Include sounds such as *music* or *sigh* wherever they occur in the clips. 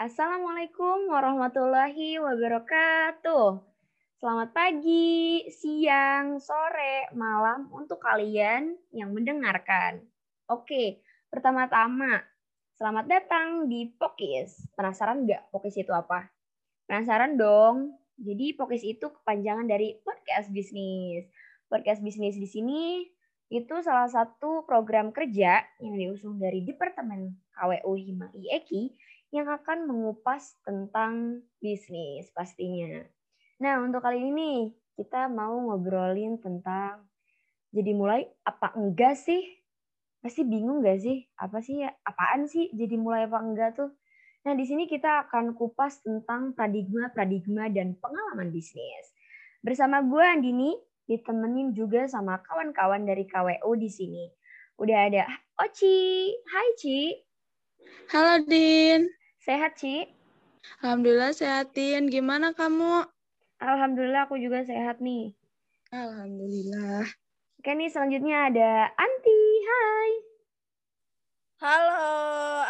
Assalamualaikum warahmatullahi wabarakatuh. Selamat pagi, siang, sore, malam untuk kalian yang mendengarkan. Oke, pertama-tama, selamat datang di Pokis. Penasaran nggak Pokis itu apa? Penasaran dong? Jadi Pokis itu kepanjangan dari podcast bisnis. Podcast bisnis di sini itu salah satu program kerja yang diusung dari Departemen KWU Hima IEKI yang akan mengupas tentang bisnis pastinya. Nah, untuk kali ini kita mau ngobrolin tentang jadi mulai apa enggak sih? Pasti bingung gak sih? Apa sih ya? Apaan sih jadi mulai apa enggak tuh? Nah, di sini kita akan kupas tentang paradigma-paradigma dan pengalaman bisnis. Bersama gue Andini, ditemenin juga sama kawan-kawan dari KWU di sini. Udah ada Oci. Hai, Ci. Halo, Din. Sehat, Ci? Alhamdulillah sehatin. Gimana kamu? Alhamdulillah aku juga sehat nih. Alhamdulillah. Oke nih selanjutnya ada Anti. Hai. Halo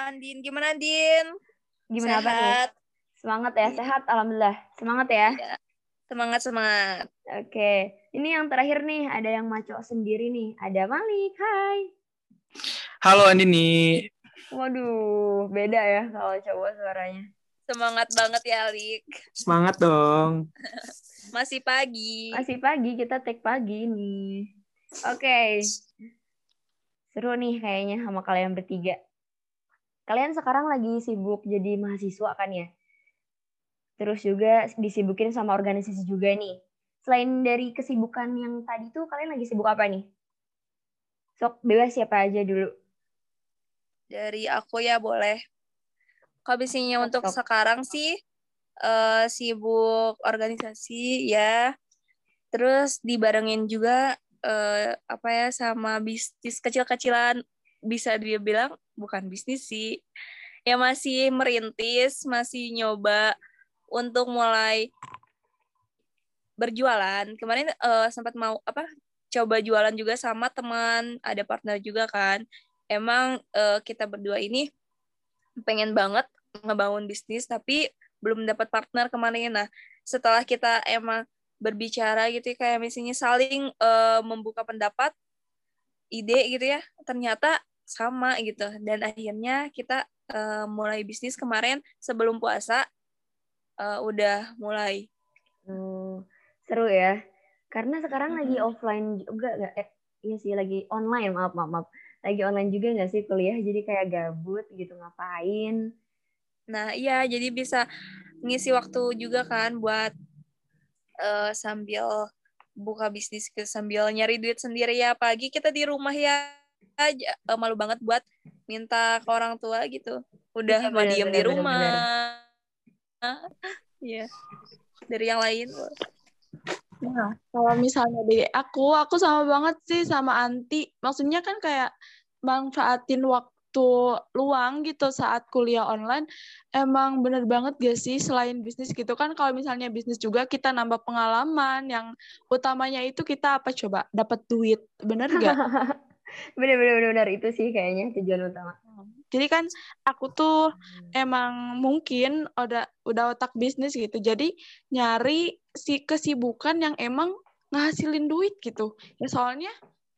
Andin, gimana Andin? Gimana apa nih? Sehat? Semangat ya, sehat alhamdulillah. Semangat ya. Iya. Semangat semangat. Oke. Ini yang terakhir nih, ada yang maco sendiri nih. Ada Malik. Hai. Halo Andini. Waduh, beda ya kalau cowok suaranya. Semangat banget ya Alik. Semangat dong. *laughs* Masih pagi. Masih pagi, kita take pagi nih. Oke. Seru nih kayaknya sama kalian bertiga. Kalian sekarang lagi sibuk jadi mahasiswa kan ya? Terus juga disibukin sama organisasi juga nih. Selain dari kesibukan yang tadi tuh, kalian lagi sibuk apa nih? Sok, bebas siapa aja dulu. Dari aku ya boleh. Kalau misalnya untuk Sok. sekarang sih eh, sibuk organisasi ya. Terus dibarengin juga eh, apa ya sama bisnis kecil-kecilan bisa dia bilang bukan bisnis sih. Ya masih merintis, masih nyoba untuk mulai berjualan. Kemarin eh, sempat mau apa coba jualan juga sama teman, ada partner juga kan. Emang eh, kita berdua ini pengen banget ngebangun bisnis tapi belum dapat partner kemarin. Nah, setelah kita emang berbicara gitu ya, kayak misalnya saling eh, membuka pendapat, ide gitu ya, ternyata sama gitu. Dan akhirnya kita eh, mulai bisnis kemarin sebelum puasa eh, udah mulai. Hmm, seru ya. Karena sekarang lagi Mm-mm. offline juga nggak? Eh, iya sih lagi online, maaf, maaf, maaf. Lagi online juga nggak sih kuliah? Jadi kayak gabut gitu ngapain? Nah, iya, jadi bisa ngisi waktu juga kan buat eh, sambil buka bisnis ke sambil nyari duit sendiri ya. Pagi kita di rumah ya aja eh, malu banget buat minta ke orang tua gitu. Udah mah benar, diem di rumah. *laughs* Iya. Dari yang lain. Nah, kalau misalnya di aku, aku sama banget sih sama Anti. Maksudnya kan kayak manfaatin waktu luang gitu saat kuliah online. Emang bener banget gak sih selain bisnis gitu kan kalau misalnya bisnis juga kita nambah pengalaman yang utamanya itu kita apa coba dapat duit. Bener gak? *laughs* Bener, bener, bener. Itu sih kayaknya tujuan utama. Jadi kan aku tuh emang mungkin udah udah otak bisnis gitu. Jadi nyari si kesibukan yang emang ngasilin duit gitu. Ya soalnya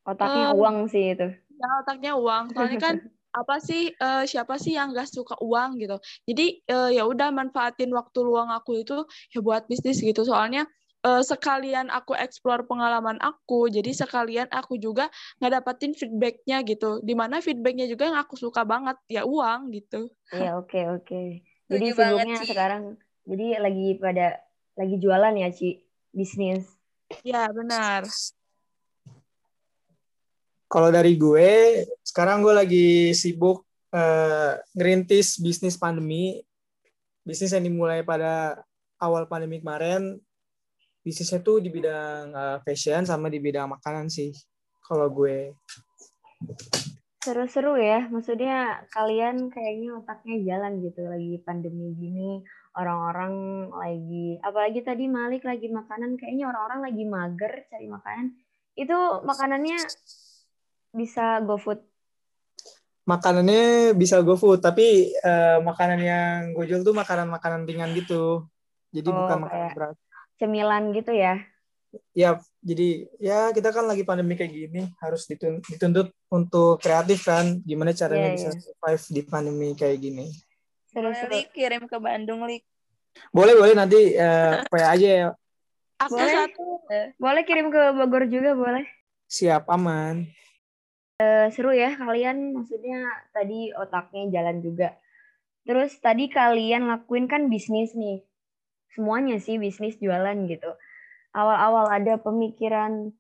Otaknya Eh, uang sih itu. ya otaknya uang. Soalnya kan *laughs* apa sih eh, siapa sih yang gak suka uang gitu. Jadi eh, ya udah manfaatin waktu luang aku itu ya buat bisnis gitu. Soalnya eh, sekalian aku explore pengalaman aku, jadi sekalian aku juga ngedapatin feedbacknya gitu. Di mana feedbacknya juga yang aku suka banget ya uang gitu. Iya, oke, oke. *laughs* Jadi Setuju banget, sibuknya sekarang, jadi lagi pada, lagi jualan ya, Ci? Bisnis. Ya benar. Kalau dari gue, sekarang gue lagi sibuk eh, ngerintis bisnis pandemi. Bisnis yang dimulai pada awal pandemi kemarin. Bisnisnya tuh di bidang eh, fashion sama di bidang makanan sih. Kalau gue. Seru-seru ya, maksudnya kalian kayaknya otaknya jalan gitu lagi pandemi gini, orang-orang lagi, apalagi tadi Malik lagi makanan, kayaknya orang-orang lagi mager cari makanan. Itu makanannya bisa GoFood. makanannya bisa GoFood, tapi uh, makanan yang gue jual tuh makanan-makanan ringan gitu. Jadi Oh, bukan makanan kayak- berat. Cemilan gitu ya. Ya, jadi ya kita kan lagi pandemi kayak gini, harus ditun- dituntut untuk kreatif kan, gimana caranya Iya, bisa iya. survive di pandemi kayak gini. Boleh, Seru-seru. Lik, kirim ke Bandung, Lik. Boleh, boleh nanti *laughs* uh, PA aja ya. Aku Boleh. satu Boleh kirim ke Bogor juga boleh. Siap, aman. Eh, seru ya kalian maksudnya tadi otaknya jalan juga. Terus tadi kalian lakuin kan bisnis nih. Semuanya sih bisnis jualan gitu. Awal-awal ada pemikiran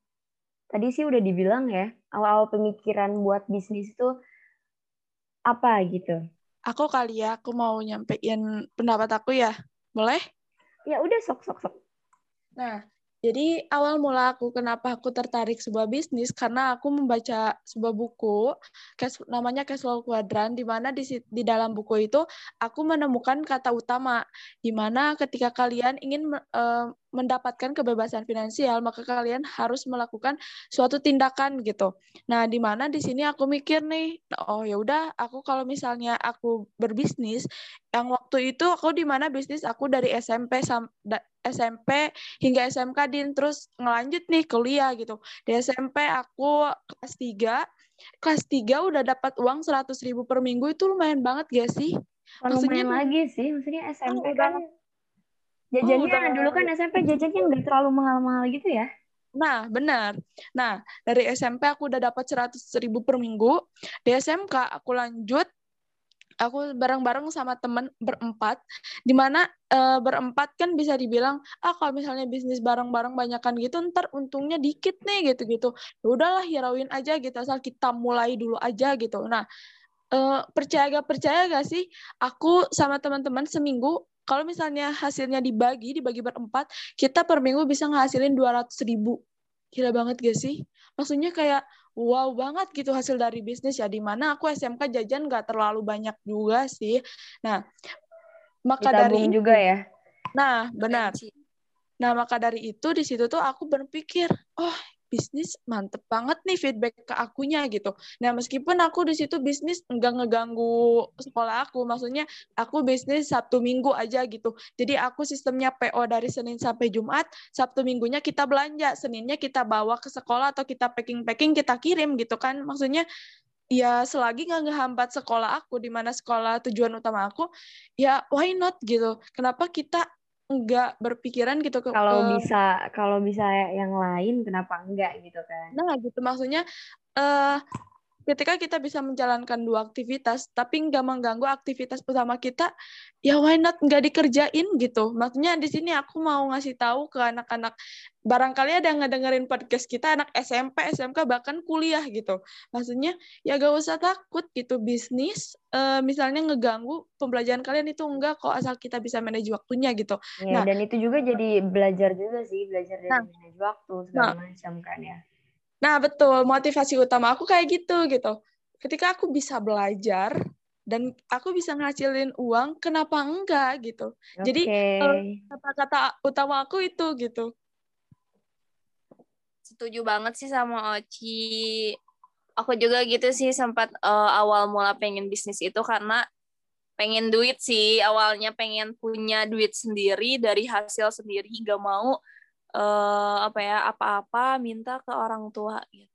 tadi sih udah dibilang ya, awal-awal pemikiran buat bisnis itu apa gitu. aku kali ya, aku mau nyampein pendapat aku ya. Boleh? Ya udah sok sok sok. Nah, jadi awal mula aku kenapa aku tertarik sebuah bisnis karena aku membaca sebuah buku cash, namanya Cash Flow Quadrant di mana di, di dalam buku itu aku menemukan kata utama di mana ketika kalian ingin eh, mendapatkan kebebasan finansial maka kalian harus melakukan suatu tindakan gitu. Nah, di mana di sini aku mikir nih, oh ya udah aku kalau misalnya aku berbisnis yang waktu itu aku di mana bisnis aku dari SMP sam da- SMP hingga SMK din terus ngelanjut nih kuliah gitu. Di SMP aku kelas 3 kelas 3 udah dapat uang 100.000 ribu per minggu itu lumayan banget gak sih? Maksudnya- lumayan lagi sih, maksudnya SMP Oh, kan jajannya udah- dulu kan SMP jajannya nggak terlalu mahal-mahal gitu ya. Nah, benar. Nah, dari SMP aku udah dapat 100.000 ribu per minggu. Di SMK aku lanjut, aku bareng-bareng sama temen berempat, di mana eh, berempat kan bisa dibilang, ah kalau misalnya bisnis bareng-bareng banyakan gitu, ntar untungnya dikit nih gitu-gitu. Ya udahlah, hirauin aja gitu, asal kita mulai dulu aja gitu. Nah, eh, percaya gak percaya gak sih, aku sama teman-teman seminggu, kalau misalnya hasilnya dibagi, dibagi berempat, kita per minggu bisa ngehasilin 200 ribu. Gila banget gak sih? Maksudnya kayak wow banget gitu hasil dari bisnis ya. Di mana aku SMK jajan gak terlalu banyak juga sih. Nah, maka dari Ditabung juga ya. nah benar. Nah, maka dari itu di situ tuh aku berpikir, oh bisnis mantep banget nih feedback ke akunya gitu. Nah, meskipun aku di situ bisnis enggak ngeganggu sekolah aku, maksudnya aku bisnis Sabtu Minggu aja gitu. Jadi aku sistemnya PO dari Senin sampai Jumat, Sabtu Minggunya kita belanja, Seninnya kita bawa ke sekolah atau kita packing-packing kita kirim gitu kan. Maksudnya ya selagi nggak ngehambat sekolah aku di mana sekolah tujuan utama aku, ya why not gitu. Kenapa kita nggak berpikiran gitu ke Kalau ke- bisa kalau bisa yang lain kenapa enggak gitu kan. Nah, gitu maksudnya eh ketika kita bisa menjalankan dua aktivitas tapi nggak mengganggu aktivitas utama kita, ya why not nggak dikerjain gitu. Maksudnya di sini aku mau ngasih tahu ke anak-anak barangkali ada yang ngedengerin podcast kita anak SMP, SMK bahkan kuliah gitu. Maksudnya ya gak usah takut gitu bisnis eh, misalnya ngeganggu pembelajaran kalian itu enggak kok asal kita bisa manage waktunya gitu. Ya, Nah. dan itu juga jadi belajar juga sih, belajar dari Nah. manage waktu segala macam kan ya. Nah, betul. Motivasi utama aku kayak gitu gitu. Ketika aku bisa belajar dan aku bisa ngasilin uang, kenapa enggak gitu. Jadi, Oke. Kata-kata utama aku itu gitu. Setuju banget sih sama Oci. Aku juga gitu sih sempat eh, awal mula pengen bisnis itu karena pengen duit sih. Awalnya pengen punya duit sendiri dari hasil sendiri, gak mau eh, apa ya apa-apa minta ke orang tua gitu.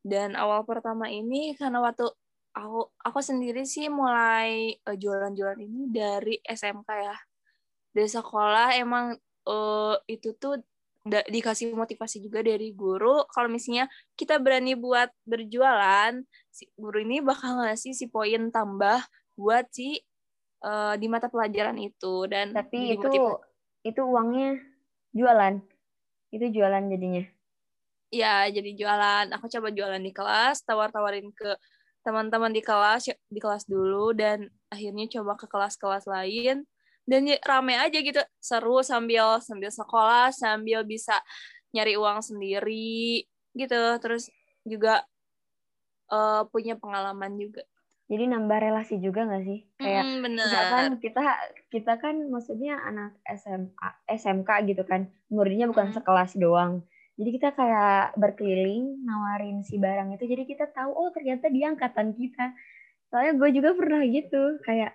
Dan awal pertama ini karena waktu aku aku sendiri sih mulai eh, jualan-jualan ini dari SMK ya. Dari sekolah emang eh, itu tuh da- dikasih motivasi juga dari guru kalau misalnya kita berani buat berjualan si guru ini bakal ngasih si poin tambah buat si eh, di mata pelajaran itu dan Tapi itu itu uangnya jualan. Itu jualan jadinya. ya jadi jualan. Aku coba jualan di kelas tawar-tawarin ke teman-teman di kelas di kelas dulu dan akhirnya coba ke kelas-kelas lain. Dan ya rame aja gitu. Seru sambil sambil sekolah sambil bisa nyari uang sendiri gitu. Terus juga eh, punya pengalaman juga Jadi nambah relasi juga nggak sih? Kayak Mm, bener misalkan kita kita kan maksudnya anak SMA SMK gitu kan muridnya bukan Mm. sekelas doang jadi kita kayak berkeliling nawarin si barang itu jadi kita tahu oh ternyata dia angkatan kita Soalnya gue juga pernah gitu, kayak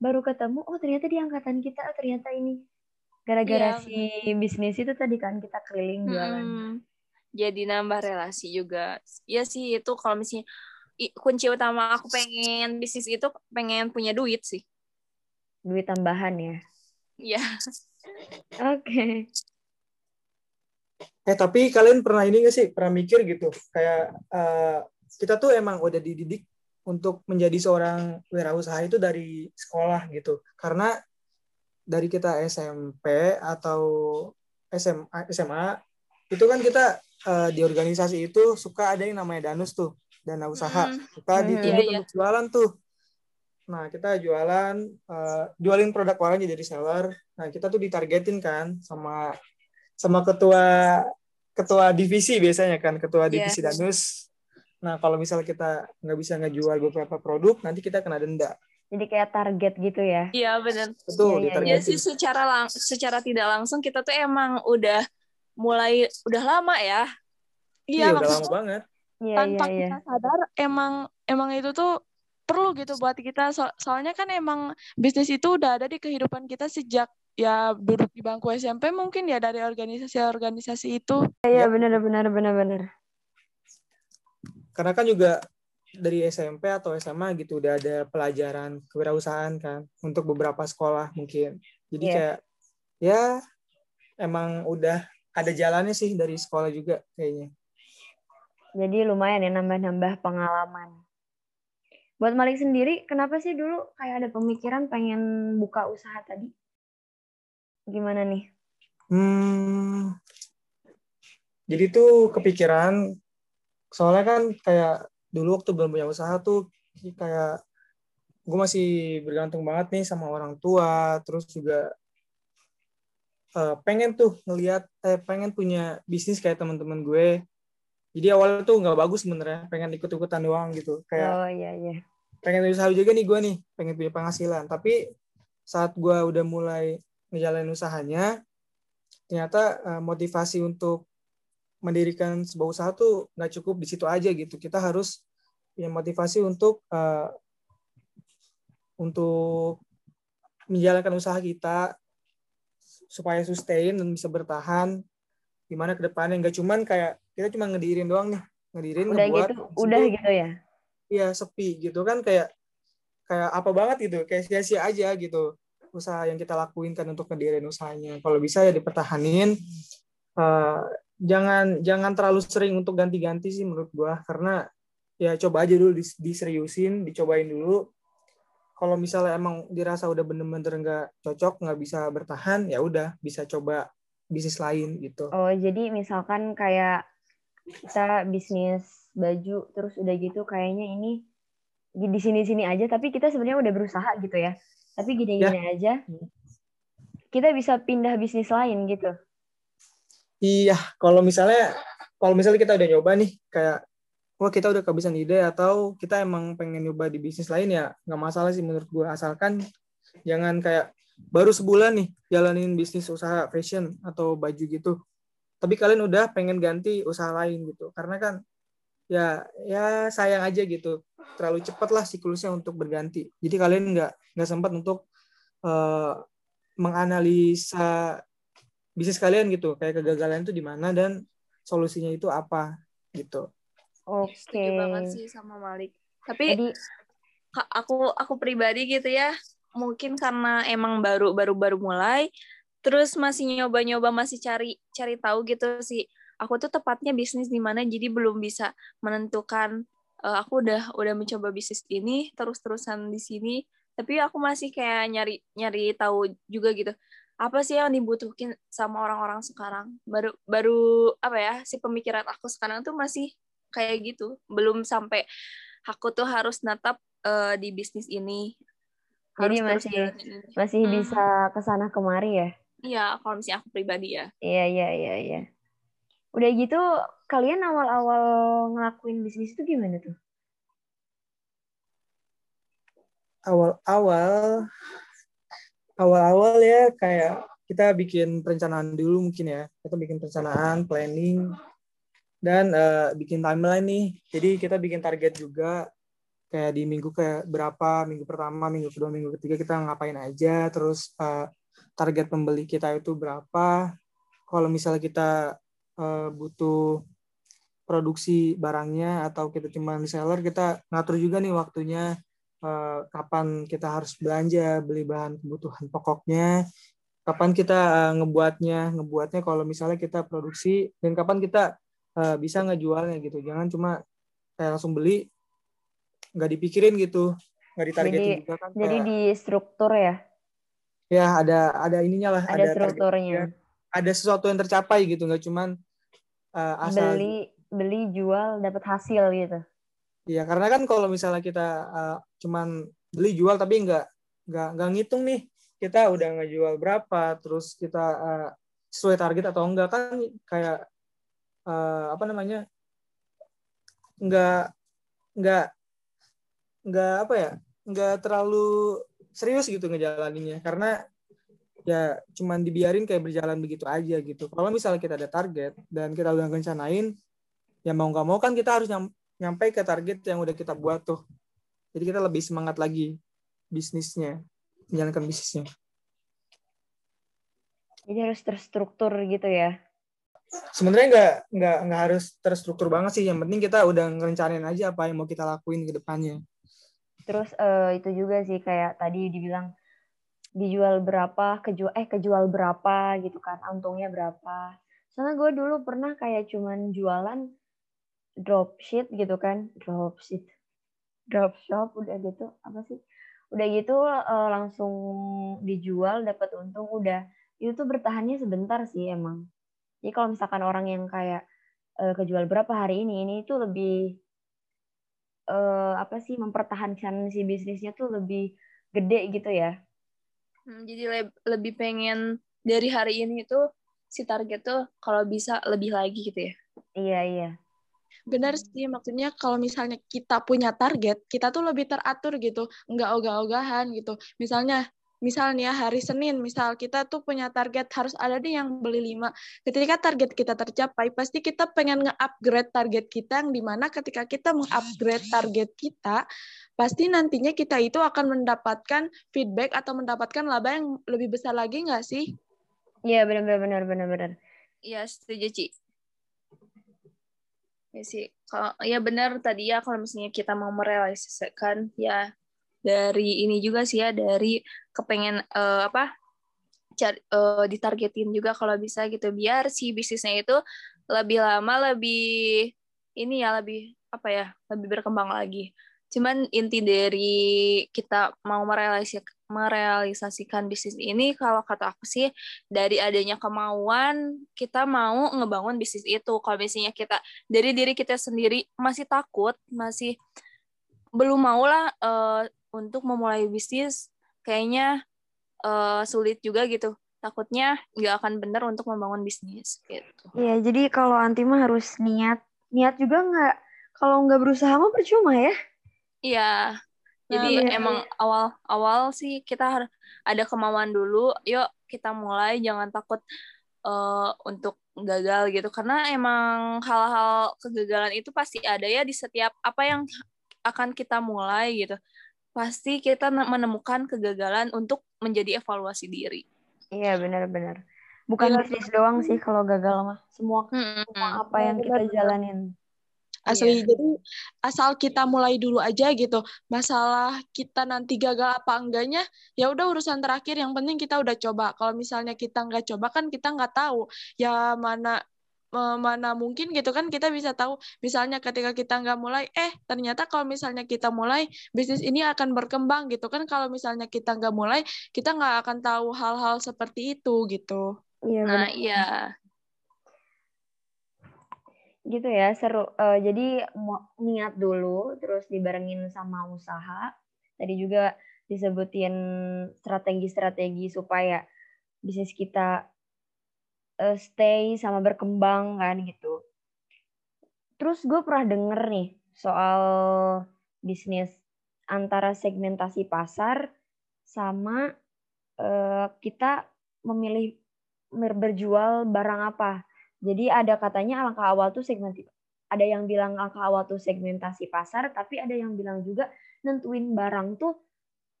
baru ketemu, oh ternyata di angkatan kita, oh ternyata ini. Gara-gara Iya, si bisnis itu tadi kan kita keliling jualan. Jadi nambah relasi juga. Iya sih itu kalau misalnya kunci utama aku pengen bisnis itu pengen punya duit sih. Duit tambahan ya. Iya. *laughs* Oke. Eh tapi kalian pernah ini gak sih pernah mikir gitu kayak eh, kita tuh emang udah dididik untuk menjadi seorang wirausaha itu dari sekolah gitu karena dari kita SMP atau SMA SMA itu kan kita eh, di organisasi itu suka ada yang namanya danus tuh dana usaha Hmm. kita Hmm. dituntut iya. untuk jualan tuh nah kita jualan eh, jualin produk orang jadi seller nah kita tuh ditargetin kan sama sama ketua ketua divisi biasanya kan ketua Iya. divisi danus nah kalau misalnya kita nggak bisa ngejual beberapa produk nanti kita kena denda Jadi kayak target gitu ya. Iya benar. betul iya, Iya ditargetin sih secara lang secara tidak langsung kita tuh emang udah mulai udah lama ya. iya udah maksudnya lama banget Iya, tanpa iya, iya. kita sadar emang emang itu tuh perlu gitu buat kita So- soalnya kan emang bisnis itu udah ada di kehidupan kita sejak ya duduk di bangku SMP mungkin ya dari organisasi-organisasi itu Iya, Ya. benar benar benar benar. karena kan juga dari SMP atau SMA gitu udah ada pelajaran kewirausahaan kan untuk beberapa sekolah mungkin jadi Iya. kayak ya emang udah ada jalannya sih dari sekolah juga kayaknya Jadi lumayan ya nambah-nambah pengalaman. Buat Malik sendiri, kenapa sih dulu kayak ada pemikiran pengen buka usaha tadi? Gimana nih? Hmm. Jadi tuh kepikiran soalnya kan kayak dulu waktu belum punya usaha tuh kayak gue masih bergantung banget nih sama orang tua, terus juga eh, pengen tuh ngelihat eh pengen punya bisnis kayak teman-teman gue. Jadi awalnya tuh nggak bagus sebenarnya, pengen ikut-ikutan doang gitu. Kayak Oh iya iya. pengen usaha juga nih gue nih pengen punya penghasilan tapi saat gue udah mulai ngejalanin usahanya ternyata eh, motivasi untuk mendirikan sebuah usaha tuh nggak cukup di situ aja gitu kita harus punya motivasi untuk eh, untuk menjalankan usaha kita supaya sustain dan bisa bertahan gimana ke depannya? Nggak cuman kayak kita cuma ngedirin doang nih. Ngedirin Udah ngebuat gitu, udah itu gitu ya. iya sepi gitu kan kayak kayak apa banget gitu. Kayak sia-sia aja gitu. Usaha yang kita lakuin kan untuk ngedirin usahanya. Kalau bisa ya dipertahanin. Eh, jangan jangan terlalu sering untuk ganti-ganti sih menurut gua. Karena ya coba aja dulu dis- diseriusin dicobain dulu. Kalau misalnya emang dirasa udah bener-bener nggak cocok nggak bisa bertahan ya udah bisa coba bisnis lain gitu Oh, jadi misalkan kayak kita bisnis baju terus udah gitu kayaknya ini di sini-sini aja tapi kita sebenarnya udah berusaha gitu ya. Tapi gini-gini aja. Kita bisa pindah bisnis lain gitu. Iya, kalau misalnya kalau misalnya kita udah nyoba nih kayak wah kita udah kehabisan ide atau kita emang pengen nyoba di bisnis lain ya nggak masalah sih menurut gua asalkan jangan kayak baru sebulan nih jalanin bisnis usaha fashion atau baju gitu. Tapi kalian udah pengen ganti usaha lain gitu. Karena kan ya ya sayang aja gitu. Terlalu cepat lah siklusnya untuk berganti. Jadi kalian nggak nggak sempat untuk eh, menganalisa bisnis kalian gitu kayak kegagalan itu di mana dan solusinya itu apa gitu Oke. Setuju banget sih sama Malik. Tapi Jadi aku aku pribadi gitu ya mungkin karena emang baru baru baru mulai terus masih nyoba-nyoba masih cari cari tahu gitu sih. Aku tuh tepatnya bisnis di mana jadi belum bisa menentukan eh, aku udah udah mencoba bisnis ini terus-terusan di sini tapi aku masih kayak nyari nyari tahu juga gitu. Apa sih yang dibutuhkan sama orang-orang sekarang? Baru baru apa ya si pemikiran aku sekarang tuh masih kayak gitu. Belum sampai aku tuh harus natap eh, di bisnis ini Jadi Harus terus masih- masih Hmm. bisa ke sana kemari ya. Iya, kalau misalnya aku pribadi ya. Iya, iya, iya, iya. Udah gitu, kalian awal-awal ngelakuin bisnis itu gimana tuh? awal-awal awal-awal ya kayak kita bikin perencanaan dulu mungkin ya kita bikin perencanaan planning dan eh, bikin timeline nih jadi kita bikin target juga kayak di minggu ke berapa, minggu pertama, minggu kedua, minggu ketiga kita ngapain aja, terus uh, target pembeli kita itu berapa. Kalau misalnya kita uh, butuh produksi barangnya atau kita cuma reseller, kita ngatur juga nih waktunya uh, kapan kita harus belanja, beli bahan kebutuhan pokoknya, kapan kita uh, ngebuatnya, ngebuatnya kalau misalnya kita produksi dan kapan kita uh, bisa ngejualnya gitu. Jangan cuma kayak langsung beli nggak dipikirin gitu nggak ditargetin jadi, juga kan jadi di struktur ya? Ya ada ada ininya lah ada, ada strukturnya. ada sesuatu yang tercapai gitu nggak cuman uh, asal beli beli jual dapat hasil gitu. Iya karena kan kalau misalnya kita uh, cuman beli jual tapi nggak nggak nggak ngitung nih kita udah ngejual berapa terus kita uh, sesuai target atau enggak kan kayak uh, apa namanya nggak nggak nggak apa ya nggak terlalu serius gitu ngejalaninnya. Karena ya cuman dibiarin kayak berjalan begitu aja gitu. Kalau misalnya kita ada target dan kita udah rencanain ya mau nggak mau kan kita harus nyampe ke target yang udah kita buat tuh. Jadi kita lebih semangat lagi bisnisnya menjalankan bisnisnya. Jadi harus terstruktur gitu ya? Sebenarnya nggak nggak nggak harus terstruktur banget sih. Yang penting kita udah ngerencanain aja apa yang mau kita lakuin ke depannya terus uh, itu juga sih kayak tadi dibilang dijual berapa kejual eh kejual berapa gitu kan untungnya berapa. Soalnya gue dulu pernah kayak cuman jualan dropship gitu kan dropship dropshop udah gitu apa sih? Udah gitu uh, langsung dijual dapat untung udah. Itu tuh bertahannya sebentar sih emang. Jadi kalau misalkan orang yang kayak uh, kejual berapa hari ini ini itu lebih uh, apa sih mempertahankan si bisnisnya tuh lebih gede gitu ya. Hmm, jadi le lebih pengen dari hari ini tuh si target tuh kalau bisa lebih lagi gitu ya. Iya, iya. Benar sih, maksudnya kalau misalnya kita punya target, kita tuh lebih teratur gitu, nggak ogah-ogahan gitu. Misalnya misalnya hari Senin, misal kita tuh punya target harus ada nih yang beli lima. Ketika target kita tercapai, pasti kita pengen nge-upgrade target kita yang di mana ketika kita mengupgrade target kita, pasti nantinya kita itu akan mendapatkan feedback atau mendapatkan laba yang lebih besar lagi nggak sih? Iya benar benar benar benar. Iya setuju Ci. Ya sih, kalau ya benar tadi ya kalau misalnya kita mau merealisasikan ya dari ini juga sih ya dari kepengen uh, apa cari uh, ditargetin juga kalau bisa gitu. Biar si bisnisnya itu lebih lama lebih ini ya lebih apa ya lebih berkembang lagi. Cuman inti dari kita mau merealisasikan merealisasikan bisnis ini kalau kata aku sih dari adanya kemauan kita mau ngebangun bisnis itu. Kalau misalnya kita dari diri kita sendiri masih takut masih belum mau lah uh, untuk memulai bisnis kayaknya uh, sulit juga gitu. Takutnya nggak akan benar untuk membangun bisnis gitu. Iya, jadi kalau anti mah harus niat. Niat juga nggak, kalau nggak berusaha mah percuma ya. Iya. Jadi nah, emang awal-awal sih kita harus ada kemauan dulu. Yuk kita mulai, jangan takut uh, untuk gagal gitu. Karena emang hal-hal kegagalan itu pasti ada ya di setiap apa yang akan kita mulai gitu pasti kita menemukan kegagalan untuk menjadi evaluasi diri. Iya benar-benar. Bukan ya, bisnis doang sih kalau gagal mah. Semua, hmm, semua apa yang kita jalanin. Asli, iya. jadi asal kita mulai dulu aja gitu. Masalah kita nanti gagal apa enggaknya, ya udah urusan terakhir. Yang penting kita udah coba. Kalau misalnya kita nggak coba kan kita nggak tahu ya mana mana mungkin gitu kan kita bisa tahu. Misalnya ketika kita nggak mulai eh ternyata kalau misalnya kita mulai bisnis ini akan berkembang gitu kan. Kalau misalnya kita nggak mulai kita nggak akan tahu hal-hal seperti itu gitu. Iya nah iya. Gitu ya seru. Uh, jadi niat dulu terus dibarengin sama usaha. Tadi juga disebutin strategi-strategi supaya bisnis kita uh, stay sama berkembang kan gitu. Terus gue pernah denger nih soal bisnis antara segmentasi pasar sama uh, kita memilih berjual barang apa. Jadi ada katanya alangkah awal tuh segmentasi ada yang bilang langkah awal tuh segmentasi pasar, tapi ada yang bilang juga nentuin barang tuh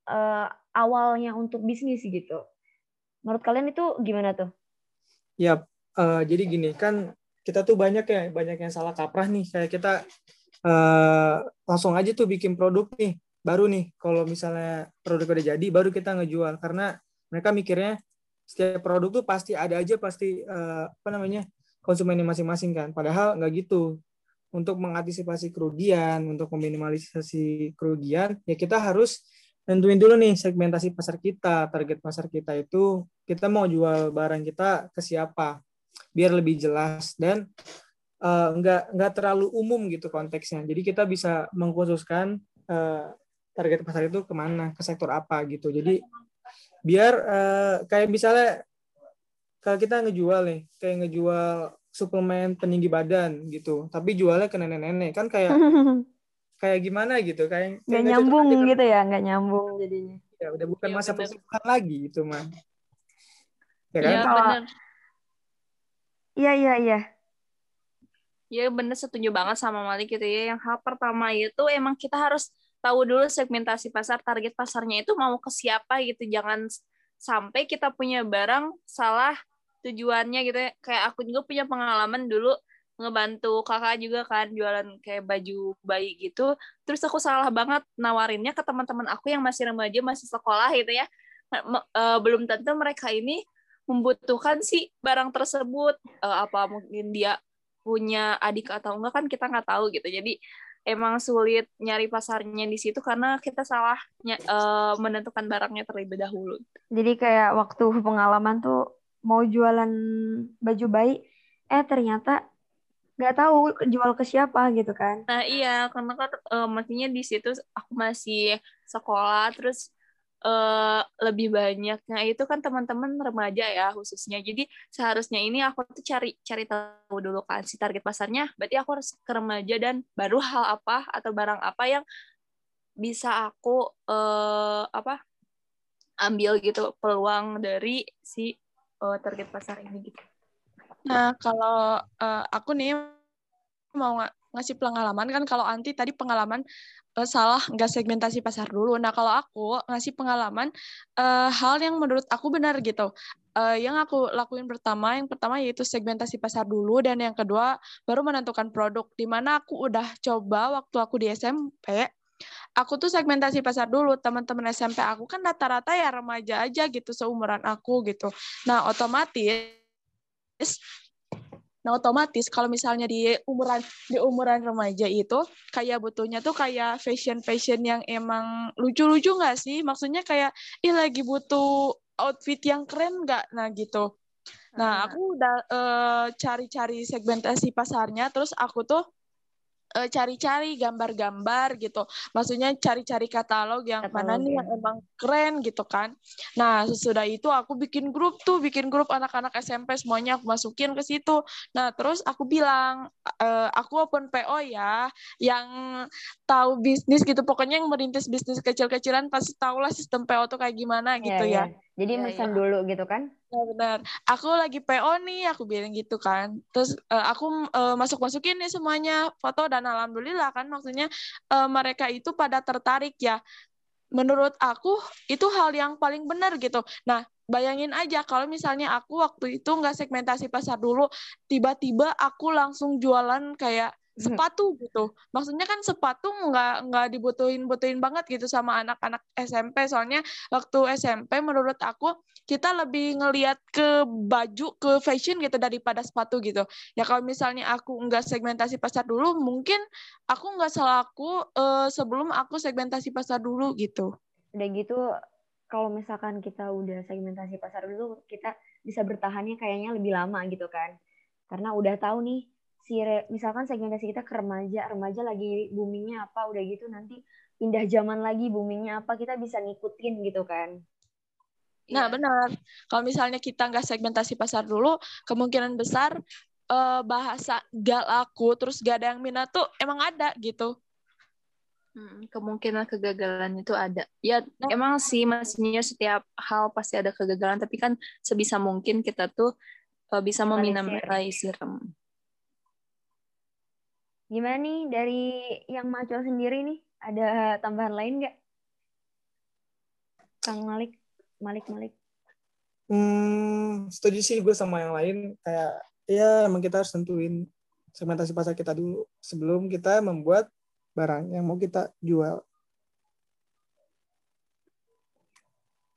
uh, awalnya untuk bisnis gitu. Menurut kalian itu gimana tuh? Ya, uh, jadi gini kan kita tuh banyak ya banyak yang salah kaprah nih kayak kita uh, langsung aja tuh bikin produk nih baru nih kalau misalnya produk udah jadi baru kita ngejual karena mereka mikirnya setiap produk tuh pasti ada aja pasti uh, apa namanya konsumennya masing-masing kan. Padahal nggak gitu. Untuk mengantisipasi kerugian, untuk meminimalisasi kerugian, ya kita harus tentuin dulu nih segmentasi pasar kita, target pasar kita itu kita mau jual barang kita ke siapa, biar lebih jelas dan uh, nggak nggak terlalu umum gitu konteksnya. Jadi kita bisa mengkhususkan uh, target pasar itu ke mana, ke sektor apa gitu. Jadi biar uh, kayak misalnya kalau kita ngejual nih, kayak ngejual suplemen peninggi badan gitu tapi jualnya ke nenek-nenek kan kayak *laughs* kayak gimana gitu kayak nggak nyambung gitu ya nggak nyambung jadinya. Ya udah bukan ya, masa persembahan lagi itu mah ya kan? ya, iya iya iya. Ya bener setuju banget sama Malik gitu ya. Yang hal pertama itu emang kita harus tahu dulu segmentasi pasar target pasarnya itu mau ke siapa gitu. Jangan sampai kita punya barang salah tujuannya gitu ya. Kayak aku juga punya pengalaman dulu ngebantu kakak juga kan jualan kayak baju bayi gitu. Terus aku salah banget nawarinnya ke teman-teman aku yang masih remaja masih sekolah gitu ya. Uh, belum tentu mereka ini membutuhkan sih barang tersebut. Uh, apa mungkin dia punya adik atau enggak kan kita nggak tahu gitu. Jadi emang sulit nyari pasarnya di situ karena kita salah uh, menentukan barangnya terlebih dahulu. Jadi kayak waktu pengalaman tuh mau jualan baju bayi eh ternyata nggak tahu jual ke siapa gitu kan nah iya karena kan uh, maksudnya di situ aku masih sekolah terus uh, lebih banyaknya itu kan teman-teman remaja ya khususnya jadi seharusnya ini aku tuh cari cari tahu dulu kan si target pasarnya berarti aku harus ke remaja dan baru hal apa atau barang apa yang bisa aku uh, apa ambil gitu peluang dari si uh, target pasar ini gitu. Nah, kalau uh, aku nih mau ng ngasih pengalaman kan kalau anti tadi pengalaman uh, salah nggak segmentasi pasar dulu. Nah, kalau aku ngasih pengalaman uh, hal yang menurut aku benar gitu. Uh, yang aku lakuin pertama, yang pertama yaitu segmentasi pasar dulu dan yang kedua baru menentukan produk. Di mana aku udah coba waktu aku di SMP aku tuh segmentasi pasar dulu teman-teman SMP aku kan rata-rata ya remaja aja gitu seumuran aku gitu nah otomatis Nah, otomatis kalau misalnya di umuran di umuran remaja itu kayak butuhnya tuh kayak fashion-fashion yang emang lucu-lucu nggak sih? Maksudnya kayak ih lagi butuh outfit yang keren nggak? Nah, gitu. Nah, aku udah uh, cari-cari segmentasi pasarnya terus aku tuh uh, cari-cari gambar-gambar gitu. Maksudnya cari-cari katalog yang katalog, mana nih yang emang keren gitu kan. Nah, sesudah itu aku bikin grup tuh, bikin grup anak-anak SMP semuanya aku masukin ke situ. Nah, terus aku bilang e, aku open PO ya yang tahu bisnis gitu. Pokoknya yang merintis bisnis kecil-kecilan pasti tahulah sistem PO tuh kayak gimana iya, gitu yeah, ya. Yeah. Jadi ya, mesen ya. dulu gitu kan? Ya benar. Aku lagi PO nih, aku bilang gitu kan. Terus uh, aku uh, masuk-masukin nih semuanya foto dan alhamdulillah kan maksudnya uh, mereka itu pada tertarik ya. Menurut aku itu hal yang paling benar gitu. Nah, bayangin aja kalau misalnya aku waktu itu nggak segmentasi pasar dulu, tiba-tiba aku langsung jualan kayak. Sepatu gitu. Maksudnya kan sepatu nggak nggak dibutuhin butuhin banget gitu sama anak-anak SMP. Soalnya waktu SMP menurut aku kita lebih ngelihat ke baju ke fashion gitu daripada sepatu gitu. Ya kalau misalnya aku nggak segmentasi pasar dulu, mungkin aku nggak salah aku uh, sebelum aku segmentasi pasar dulu gitu. Udah gitu kalau misalkan kita udah segmentasi pasar dulu, kita bisa bertahannya kayaknya lebih lama gitu kan. Karena udah tahu nih si re, misalkan segmentasi kita ke remaja, remaja lagi boomingnya apa, udah gitu nanti pindah zaman lagi boomingnya apa, kita bisa ngikutin gitu kan. Nah, iya. benar. Kalau misalnya kita nggak segmentasi pasar dulu, kemungkinan besar uh, bahasa gak laku, terus gak ada yang minat tuh emang ada gitu. Hmm, kemungkinan kegagalan itu ada. Ya, nah. emang sih maksudnya setiap hal pasti ada kegagalan, tapi kan sebisa mungkin kita tuh uh, bisa meminimalisir. Gimana nih dari yang Maco sendiri nih? Ada tambahan lain nggak? Kang Malik, Malik, Malik. Hmm, setuju sih gue sama yang lain. Kayak ya emang kita harus tentuin segmentasi pasar kita dulu sebelum kita membuat barang yang mau kita jual.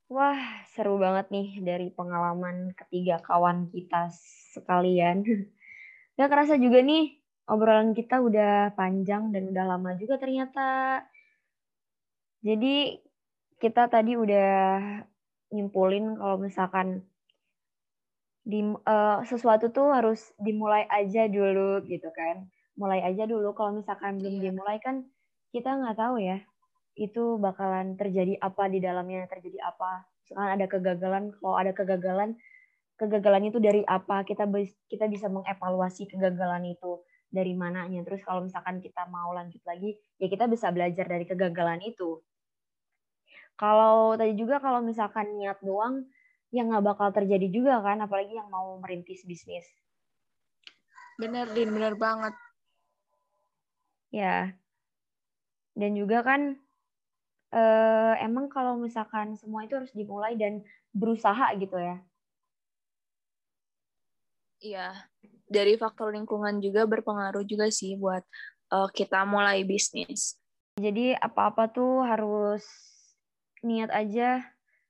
Wah, seru banget nih dari pengalaman ketiga kawan kita sekalian. *laughs* Gak kerasa juga nih, obrolan kita udah panjang dan udah lama juga ternyata. Jadi kita tadi udah nyimpulin kalau misalkan di uh, sesuatu tuh harus dimulai aja dulu gitu kan. Mulai aja dulu. Kalau misalkan belum iya. dimulai kan kita nggak tahu ya itu bakalan terjadi apa di dalamnya terjadi apa. Misalkan ada kegagalan kalau ada kegagalan kegagalan itu dari apa? Kita kita bisa mengevaluasi kegagalan itu dari mananya terus kalau misalkan kita mau lanjut lagi ya kita bisa belajar dari kegagalan itu kalau tadi juga kalau misalkan niat doang yang nggak bakal terjadi juga kan, apalagi yang mau merintis bisnis. Bener, Din, bener banget. Ya. Dan juga kan, eh, emang kalau misalkan semua itu harus dimulai dan berusaha gitu ya. Iya, dari faktor lingkungan juga berpengaruh juga sih buat uh, kita mulai bisnis. Jadi apa-apa tuh harus niat aja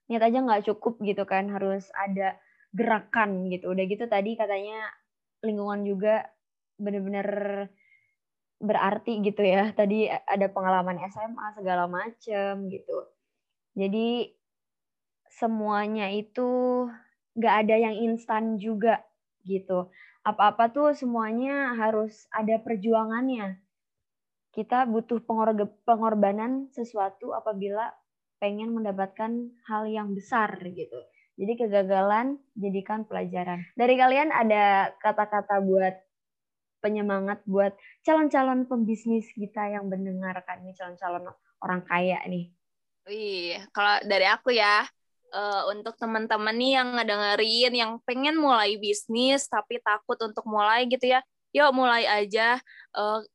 niat aja nggak cukup gitu kan harus ada gerakan gitu. Udah gitu tadi katanya lingkungan juga bener-bener berarti gitu ya. Tadi ada pengalaman SMA segala macem gitu. Jadi semuanya itu nggak ada yang instan juga gitu apa-apa tuh semuanya harus ada perjuangannya kita butuh pengorbanan sesuatu apabila pengen mendapatkan hal yang besar gitu. Jadi kegagalan jadikan pelajaran. Dari kalian ada kata-kata buat penyemangat buat calon-calon pembisnis kita yang mendengarkan nih calon-calon orang kaya nih. Wih, kalau dari aku ya, uh, untuk teman-teman nih yang ngedengerin, yang pengen mulai bisnis tapi takut untuk mulai gitu ya, yuk mulai aja. Uh,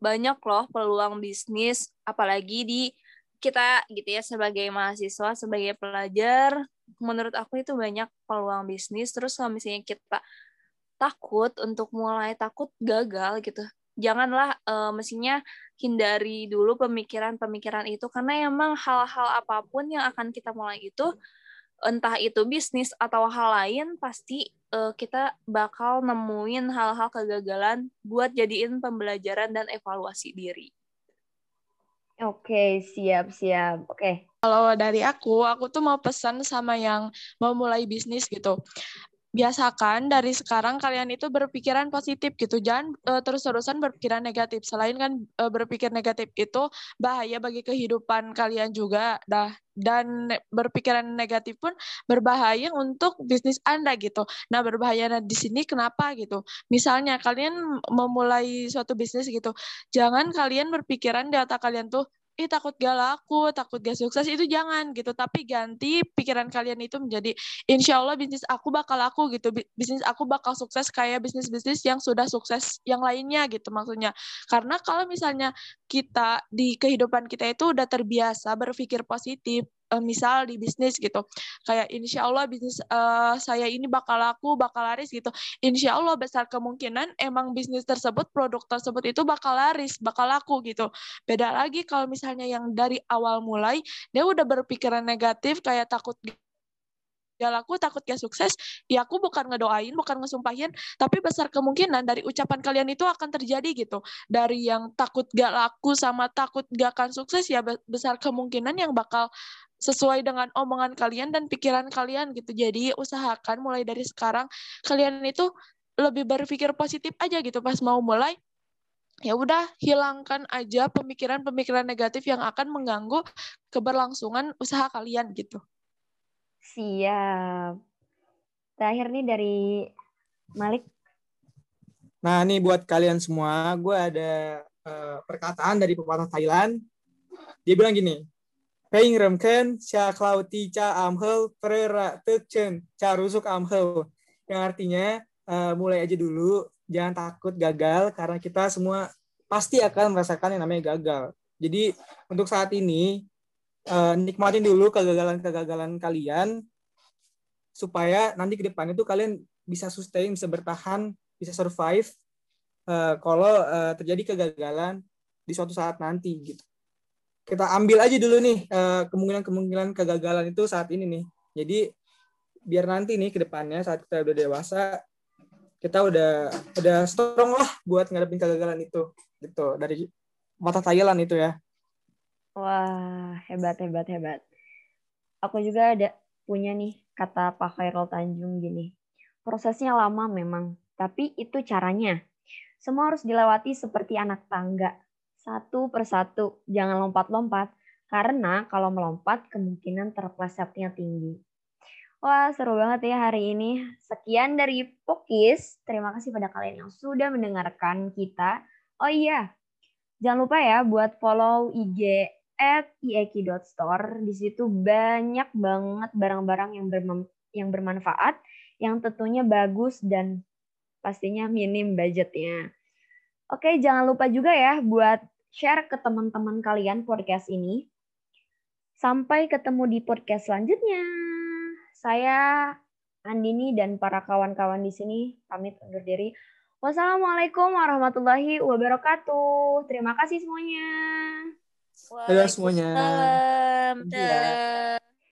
banyak loh peluang bisnis, apalagi di kita gitu ya sebagai mahasiswa sebagai pelajar. Menurut aku itu banyak peluang bisnis. Terus kalau misalnya kita takut untuk mulai takut gagal gitu janganlah uh, mestinya hindari dulu pemikiran-pemikiran itu. Karena emang hal-hal apa pun yang akan kita mulai itu entah itu bisnis atau hal lain pasti uh, kita bakal nemuin hal-hal kegagalan buat jadiin pembelajaran dan evaluasi diri. Oke, siap, siap. Oke. Kalau dari aku, aku tuh mau pesan sama yang mau mulai bisnis gitu. Biasakan dari sekarang kalian itu berpikiran positif gitu. Jangan uh, terus-terusan berpikiran negatif. Selain kan uh, berpikir negatif itu bahaya bagi kehidupan kalian juga. Dah dan berpikiran negatif pun berbahaya untuk bisnis Anda gitu. Nah, berbahaya di sini kenapa gitu? Misalnya kalian memulai suatu bisnis gitu, jangan kalian berpikiran di otak kalian tuh ih takut gak laku, takut gak sukses itu jangan gitu. Tapi ganti pikiran kalian itu menjadi insya Allah bisnis aku bakal laku gitu. Bisnis aku bakal sukses kayak bisnis-bisnis yang sudah sukses yang lainnya gitu maksudnya. Karena kalau misalnya kita di kehidupan kita itu udah terbiasa berpikir positif, uh, misal di bisnis gitu. Kayak insya Allah bisnis uh, saya ini bakal laku bakal laris gitu. Insya Allah besar kemungkinan emang bisnis tersebut produk tersebut itu bakal laris bakal laku gitu. Beda lagi kalau misalnya yang dari awal mulai dia udah berpikiran negatif kayak takut gak laku, takut gak sukses, ya aku bukan ngedoain, bukan ngesumpahin, tapi besar kemungkinan dari ucapan kalian itu akan terjadi gitu. Dari yang takut gak laku sama takut gak akan sukses, ya besar kemungkinan yang bakal sesuai dengan omongan kalian dan pikiran kalian gitu. Jadi usahakan mulai dari sekarang kalian itu lebih berpikir positif aja gitu pas mau mulai ya udah hilangkan aja pemikiran-pemikiran negatif yang akan mengganggu keberlangsungan usaha kalian gitu. Siap. Terakhir nih dari Malik. Nah, ini buat kalian semua, gue ada uh, perkataan dari pepatah Thailand. Dia bilang gini, Peng remken cha klauti cha amhel prera tekchen cha rusuk amhel. Yang artinya uh, mulai aja dulu, jangan takut gagal karena kita semua pasti akan merasakan yang namanya gagal. Jadi untuk saat ini uh, nikmatin dulu kegagalan-kegagalan kalian supaya nanti ke depan itu kalian bisa sustain, bisa bertahan, bisa survive uh, kalau terjadi kegagalan di suatu saat nanti gitu. Kita ambil aja dulu nih kemungkinan-kemungkinan kegagalan itu saat ini nih. Jadi biar nanti nih ke depannya saat kita udah dewasa kita udah udah strong lah buat ngadepin kegagalan itu gitu dari mata Thailand itu ya. Wah, hebat, hebat, hebat. Aku juga ada punya nih kata Pak Khairul Tanjung gini. Prosesnya lama memang, tapi itu caranya. Semua harus dilewati seperti anak tangga. Satu persatu, jangan lompat-lompat. Karena kalau melompat, kemungkinan terplesetnya tinggi. Wah, seru banget ya hari ini. Sekian dari Pokis. Terima kasih pada kalian yang sudah mendengarkan kita. Oh iya, jangan lupa ya buat follow IG at ieki.store. Di situ banyak banget barang-barang yang, yang bermanfaat, yang tentunya bagus dan pastinya minim budgetnya. Oke, jangan lupa juga ya buat share ke teman-teman kalian podcast ini. Sampai ketemu di podcast selanjutnya. Saya Andini dan para kawan-kawan di sini pamit undur diri. Wassalamualaikum warahmatullahi wabarakatuh. Terima kasih semuanya. Dadah semuanya. Waalaikumsalam. Dadah.